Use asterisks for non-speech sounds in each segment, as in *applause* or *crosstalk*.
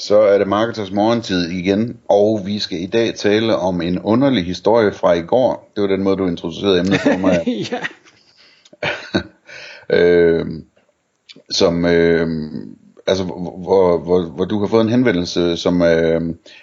Så er det Marketers morgentid igen, og vi skal i dag tale om en underlig historie fra i går. Det var den måde, du introducerede emnet for mig. *laughs* ja. *laughs* øh, som, øh, altså, hvor, hvor, hvor du har fået en henvendelse, som øh,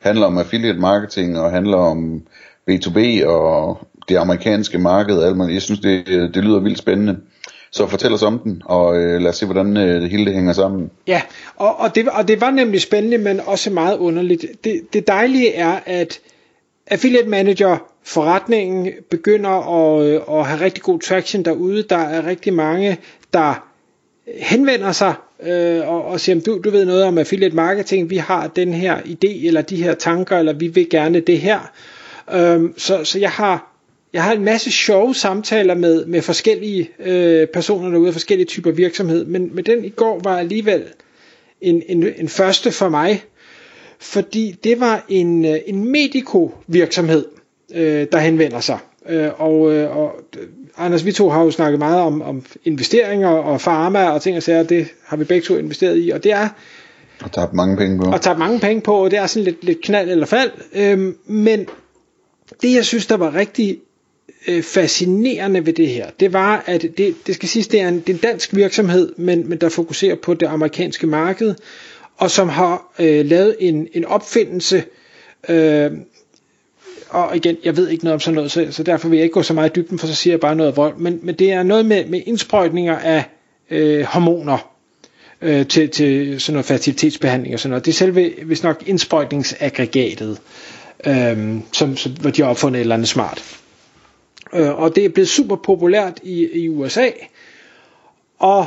handler om affiliate marketing, og handler om B2B og det amerikanske marked. Altså, jeg synes, det, det lyder vildt spændende. Så fortæl os om den, og øh, lad os se, hvordan øh, det hele det hænger sammen. Ja, og, og, det, og det var nemlig spændende, men også meget underligt. Det, det dejlige er, at Affiliate Manager forretningen begynder at, øh, at have rigtig god traction derude. Der er rigtig mange, der henvender sig øh, og, og siger, du, du ved noget om affiliate marketing, vi har den her idé, eller de her tanker, eller vi vil gerne det her. Øh, så, så jeg har jeg har en masse sjove samtaler med, med forskellige øh, personer derude forskellige typer virksomhed, men, men den i går var alligevel en, en, en første for mig, fordi det var en, øh, en medico-virksomhed, øh, der henvender sig. Øh, og, øh, og Anders, vi to har jo snakket meget om, om investeringer og farma og ting og sager, det har vi begge to investeret i, og det er og tabt mange penge på. Og tabt mange penge på, og det er sådan lidt, lidt knald eller fald. Øh, men det jeg synes, der var rigtig øh, fascinerende ved det her, det var, at det, det skal siges, det er en, det er en dansk virksomhed, men, men der fokuserer på det amerikanske marked, og som har øh, lavet en, en opfindelse, øh, og igen, jeg ved ikke noget om sådan noget, så, så derfor vil jeg ikke gå så meget i dybden, for så siger jeg bare noget vold, men, men det er noget med, med indsprøjtninger af øh, hormoner, øh, til, til sådan noget fertilitetsbehandling og sådan noget. Det er selve, hvis nok, indsprøjtningsaggregatet, øh, som, som, hvor de har opfundet et eller andet smart. Øh, og det er blevet super populært i, i USA. Og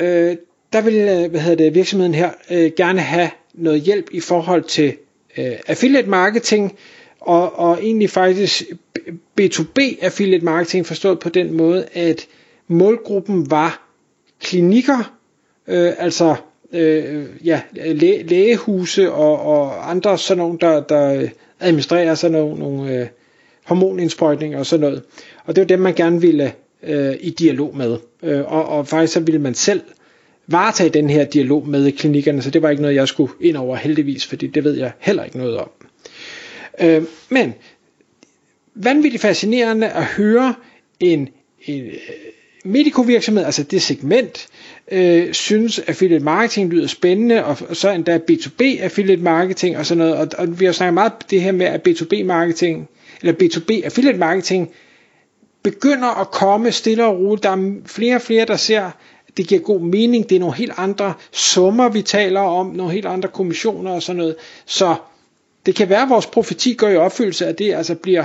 øh, der vil øh, hvad hedder det, virksomheden her øh, gerne have noget hjælp i forhold til øh, affiliate marketing, og, og egentlig faktisk B2B affiliate marketing forstået på den måde, at målgruppen var klinikker, øh, altså øh, ja, læ- lægehuse og, og andre sådan nogle, der, der administrerer sådan nogle, nogle øh, hormonindsprøjtning og sådan noget. Og det var dem, man gerne ville øh, i dialog med. Øh, og, og faktisk så ville man selv varetage den her dialog med klinikkerne, så det var ikke noget, jeg skulle ind over heldigvis, fordi det ved jeg heller ikke noget om. Øh, men vanvittigt fascinerende at høre en, en medicovirksomhed, altså det segment, øh, synes affiliate marketing lyder spændende, og, og så endda B2B affiliate marketing og sådan noget, og, og vi har snakket meget det her med, at B2B marketing eller B2B affiliate marketing begynder at komme stille og roligt. Der er flere og flere, der ser, at det giver god mening. Det er nogle helt andre summer, vi taler om, nogle helt andre kommissioner og sådan noget. Så det kan være, at vores profeti går i opfyldelse, at det altså bliver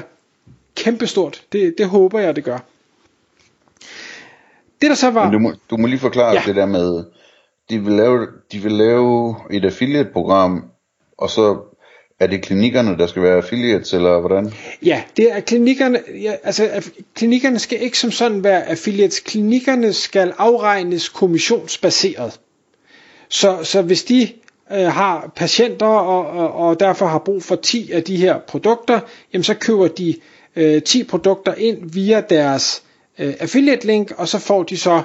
kæmpestort. Det, det håber jeg, det gør. Det der så var... Men du, må, du må lige forklare ja. det der med, de vil lave, de vil lave et affiliate-program, og så er det klinikkerne, der skal være affiliates, eller hvordan? Ja, det er klinikkerne, ja, altså klinikkerne skal ikke som sådan være affiliates. Klinikkerne skal afregnes kommissionsbaseret. Så, så hvis de øh, har patienter, og, og, og derfor har brug for 10 af de her produkter, jamen så køber de øh, 10 produkter ind via deres øh, affiliate link, og så får de så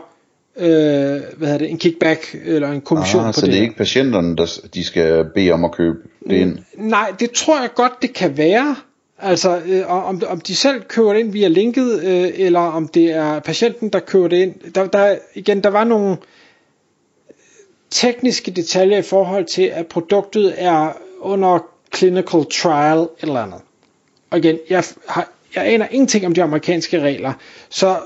øh, hvad hedder det, en kickback eller en kommission ah, på så det. det er ikke patienterne, der de skal bede om at købe det ind? Nej, det tror jeg godt, det kan være. Altså, øh, om, om de selv køber det ind via linket, øh, eller om det er patienten, der køber det ind. Der, der, igen, der var nogle tekniske detaljer i forhold til, at produktet er under clinical trial eller andet. Og igen, jeg, har, jeg aner ingenting om de amerikanske regler, så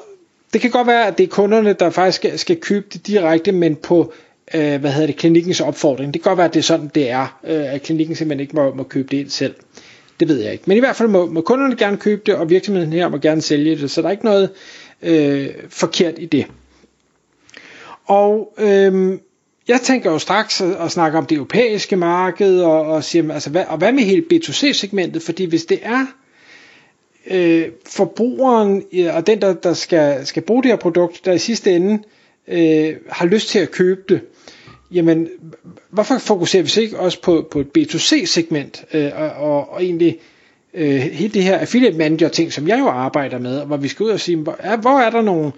det kan godt være, at det er kunderne, der faktisk skal, skal købe det direkte, men på øh, hvad hedder det, klinikkens opfordring. Det kan godt være, at det er sådan, det er, øh, at klinikken simpelthen ikke må, må købe det ind selv. Det ved jeg ikke. Men i hvert fald må, må kunderne gerne købe det, og virksomheden her må gerne sælge det, så der er ikke noget øh, forkert i det. Og øh, jeg tænker jo straks at, at snakke om det europæiske marked, og, og, siger, altså, hvad, og hvad med hele B2C-segmentet, fordi hvis det er øh, forbrugeren og den, der, der skal, skal bruge det her produkt, der i sidste ende øh, har lyst til at købe det, jamen hvorfor fokuserer vi så ikke også på, på et B2C-segment øh, og, og, og egentlig øh, hele det her affiliate manager ting, som jeg jo arbejder med, hvor vi skal ud og sige, hvor er, hvor er der nogle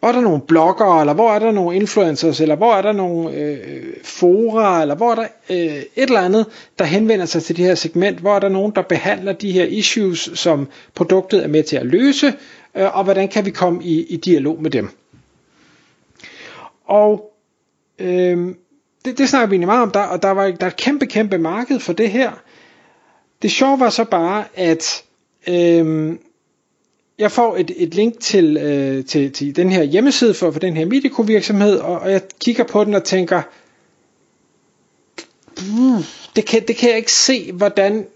hvor er der nogle bloggere, eller hvor er der nogle influencers, eller hvor er der nogle øh, fora, eller hvor er der øh, et eller andet, der henvender sig til det her segment, hvor er der nogen, der behandler de her issues, som produktet er med til at løse, øh, og hvordan kan vi komme i, i dialog med dem. Og øh, det, det snakker vi egentlig meget om, der, og der var der er et kæmpe, kæmpe marked for det her. Det sjove var så bare, at øh, jeg får et, et link til, øh, til, til den her hjemmeside for, for den her Medico virksomhed, og, og jeg kigger på den og tænker, mm, det, kan, det kan jeg ikke se, hvordan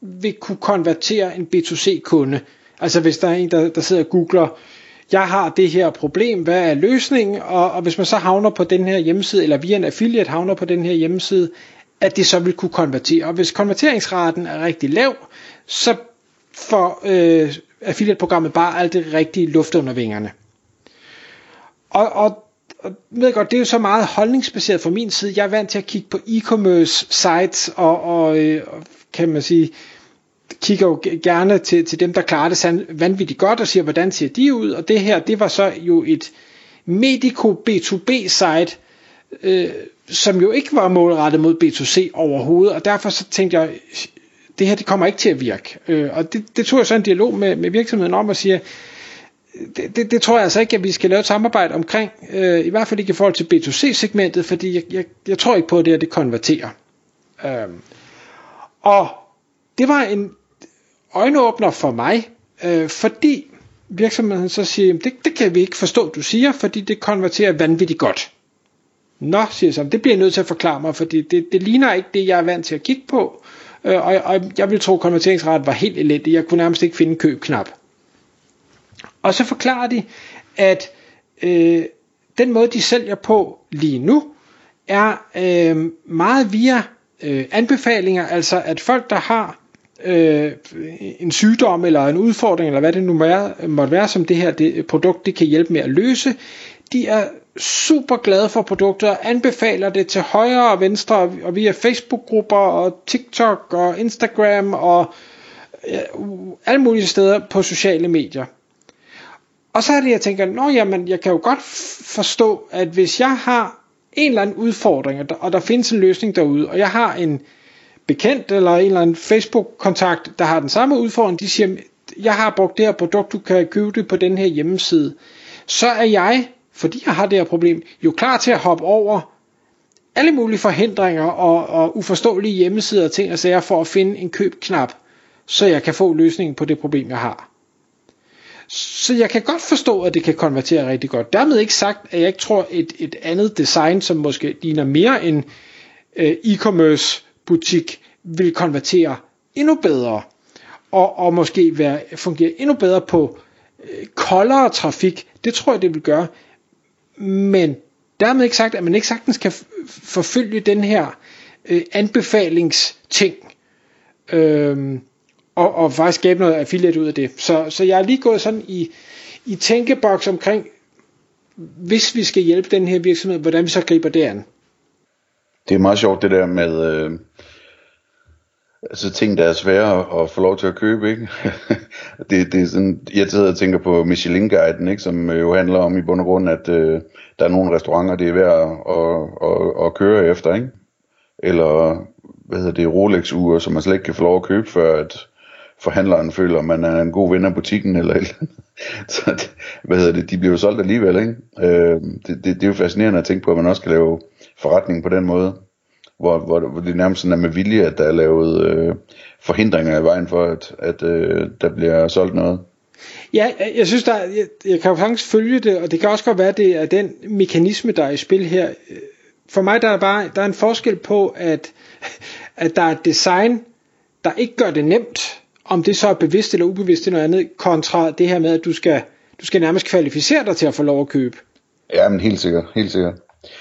vi kunne konvertere en B2C kunde. Altså hvis der er en, der, der sidder og googler, jeg har det her problem, hvad er løsningen? Og, og hvis man så havner på den her hjemmeside, eller via en affiliate havner på den her hjemmeside, at det så vil kunne konvertere. Og hvis konverteringsraten er rigtig lav, så for øh, affiliate-programmet bare alt det rigtige luft under vingerne. Og, og, og ved godt, det er jo så meget holdningsbaseret fra min side. Jeg er vant til at kigge på e-commerce sites og, og, øh, og kan man sige, kigger jo gerne til, til dem, der klarer det vanvittigt godt og siger, hvordan ser de ud? Og det her, det var så jo et Medico B2B site, øh, som jo ikke var målrettet mod B2C overhovedet, og derfor så tænkte jeg, det her det kommer ikke til at virke. Øh, og det, det tog jeg så en dialog med, med virksomheden om og siger, det, det, det tror jeg altså ikke, at vi skal lave et samarbejde omkring, øh, i hvert fald ikke i forhold til B2C-segmentet, fordi jeg, jeg, jeg tror ikke på, at det her det konverterer. Øh, og det var en øjenåbner for mig, øh, fordi virksomheden så siger, det, det kan vi ikke forstå, du siger, fordi det konverterer vanvittigt godt. Nå, siger jeg så, det bliver jeg nødt til at forklare mig, fordi det, det ligner ikke det, jeg er vant til at kigge på, øh, Øh, og, og jeg vil tro, at konverteringsraten var helt elendig. Jeg kunne nærmest ikke finde en købknap. Og så forklarer de, at øh, den måde, de sælger på lige nu, er øh, meget via øh, anbefalinger, altså at folk, der har øh, en sygdom eller en udfordring, eller hvad det nu være, måtte være, som det her det, produkt det kan hjælpe med at løse, de er super glade for produkter, anbefaler det til højre og venstre, og via Facebook-grupper, og TikTok, og Instagram, og ja, alle mulige steder på sociale medier. Og så er det, jeg tænker, nå jamen, jeg kan jo godt forstå, at hvis jeg har en eller anden udfordring, og der, og der findes en løsning derude, og jeg har en bekendt eller en eller anden Facebook-kontakt, der har den samme udfordring, de siger, jeg har brugt det her produkt, du kan købe det på den her hjemmeside, så er jeg fordi jeg har det her problem, jo klar til at hoppe over alle mulige forhindringer og, og uforståelige hjemmesider og ting og sager for at finde en købknap, så jeg kan få løsningen på det problem, jeg har. Så jeg kan godt forstå, at det kan konvertere rigtig godt. Dermed ikke sagt, at jeg ikke tror, et, et andet design, som måske ligner mere en øh, e-commerce butik, vil konvertere endnu bedre. Og, og måske være, fungere endnu bedre på øh, koldere trafik. Det tror jeg, det vil gøre. Men dermed ikke sagt, at man ikke sagtens kan forfølge den her øh, anbefalingsting. Øh, og, og faktisk skabe noget affiliate ud af det. Så, så jeg er lige gået sådan i, i tænkeboks omkring, hvis vi skal hjælpe den her virksomhed, hvordan vi så griber det an. Det er meget sjovt det der med, øh, altså ting, der er svære at få lov til at købe, ikke? *laughs* det, det er sådan, jeg sidder og tænker på Michelin-guiden, ikke? Som øh, jo handler om i bund og grund, at øh, der er nogle restauranter, det er værd at, at, at, at køre efter, ikke? Eller, hvad hedder det, Rolex-ure, som man slet ikke kan få lov at købe, før at forhandleren føler, at man er en god ven af butikken, eller eller *laughs* Så, det, hvad hedder det, de bliver jo solgt alligevel, ikke? Øh, det, det, det er jo fascinerende at tænke på, at man også kan lave forretning på den måde hvor, hvor, hvor det nærmest sådan er med vilje, at der er lavet øh, forhindringer i vejen for, at, at øh, der bliver solgt noget. Ja, jeg synes, der, jeg, jeg kan jo faktisk følge det, og det kan også godt være, at det er den mekanisme, der er i spil her. For mig der er bare der er en forskel på, at, at der er et design, der ikke gør det nemt, om det så er bevidst eller ubevidst eller noget andet, kontra det her med, at du skal, du skal nærmest kvalificere dig til at få lov at købe. Ja, men helt sikkert, helt sikkert.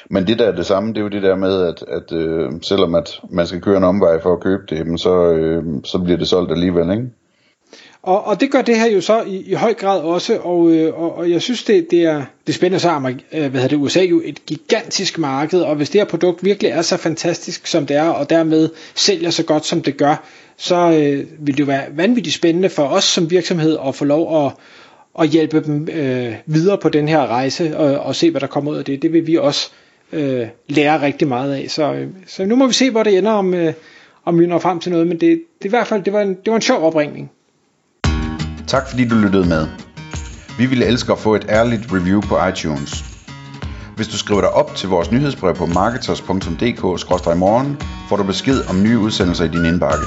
Men det der er det samme, det er jo det der med, at, at øh, selvom at man skal køre en omvej for at købe det, så, øh, så bliver det solgt alligevel, ikke? Og, og det gør det her jo så i, i høj grad også, og, øh, og, og jeg synes, det, det, er, det er spændende, så øh, hvad hedder det, USA jo et gigantisk marked, og hvis det her produkt virkelig er så fantastisk, som det er, og dermed sælger så godt, som det gør, så øh, vil det jo være vanvittigt spændende for os som virksomhed at få lov at, og hjælpe dem øh, videre på den her rejse, og, og se, hvad der kommer ud af det. Det vil vi også øh, lære rigtig meget af. Så, øh, så nu må vi se, hvor det ender, om, øh, om vi når frem til noget, men det, det, i hvert fald, det var en, det var en sjov opringning. Tak fordi du lyttede med. Vi ville elske at få et ærligt review på iTunes. Hvis du skriver dig op til vores nyhedsbrev på marketers.dk-morgen, får du besked om nye udsendelser i din indbakke.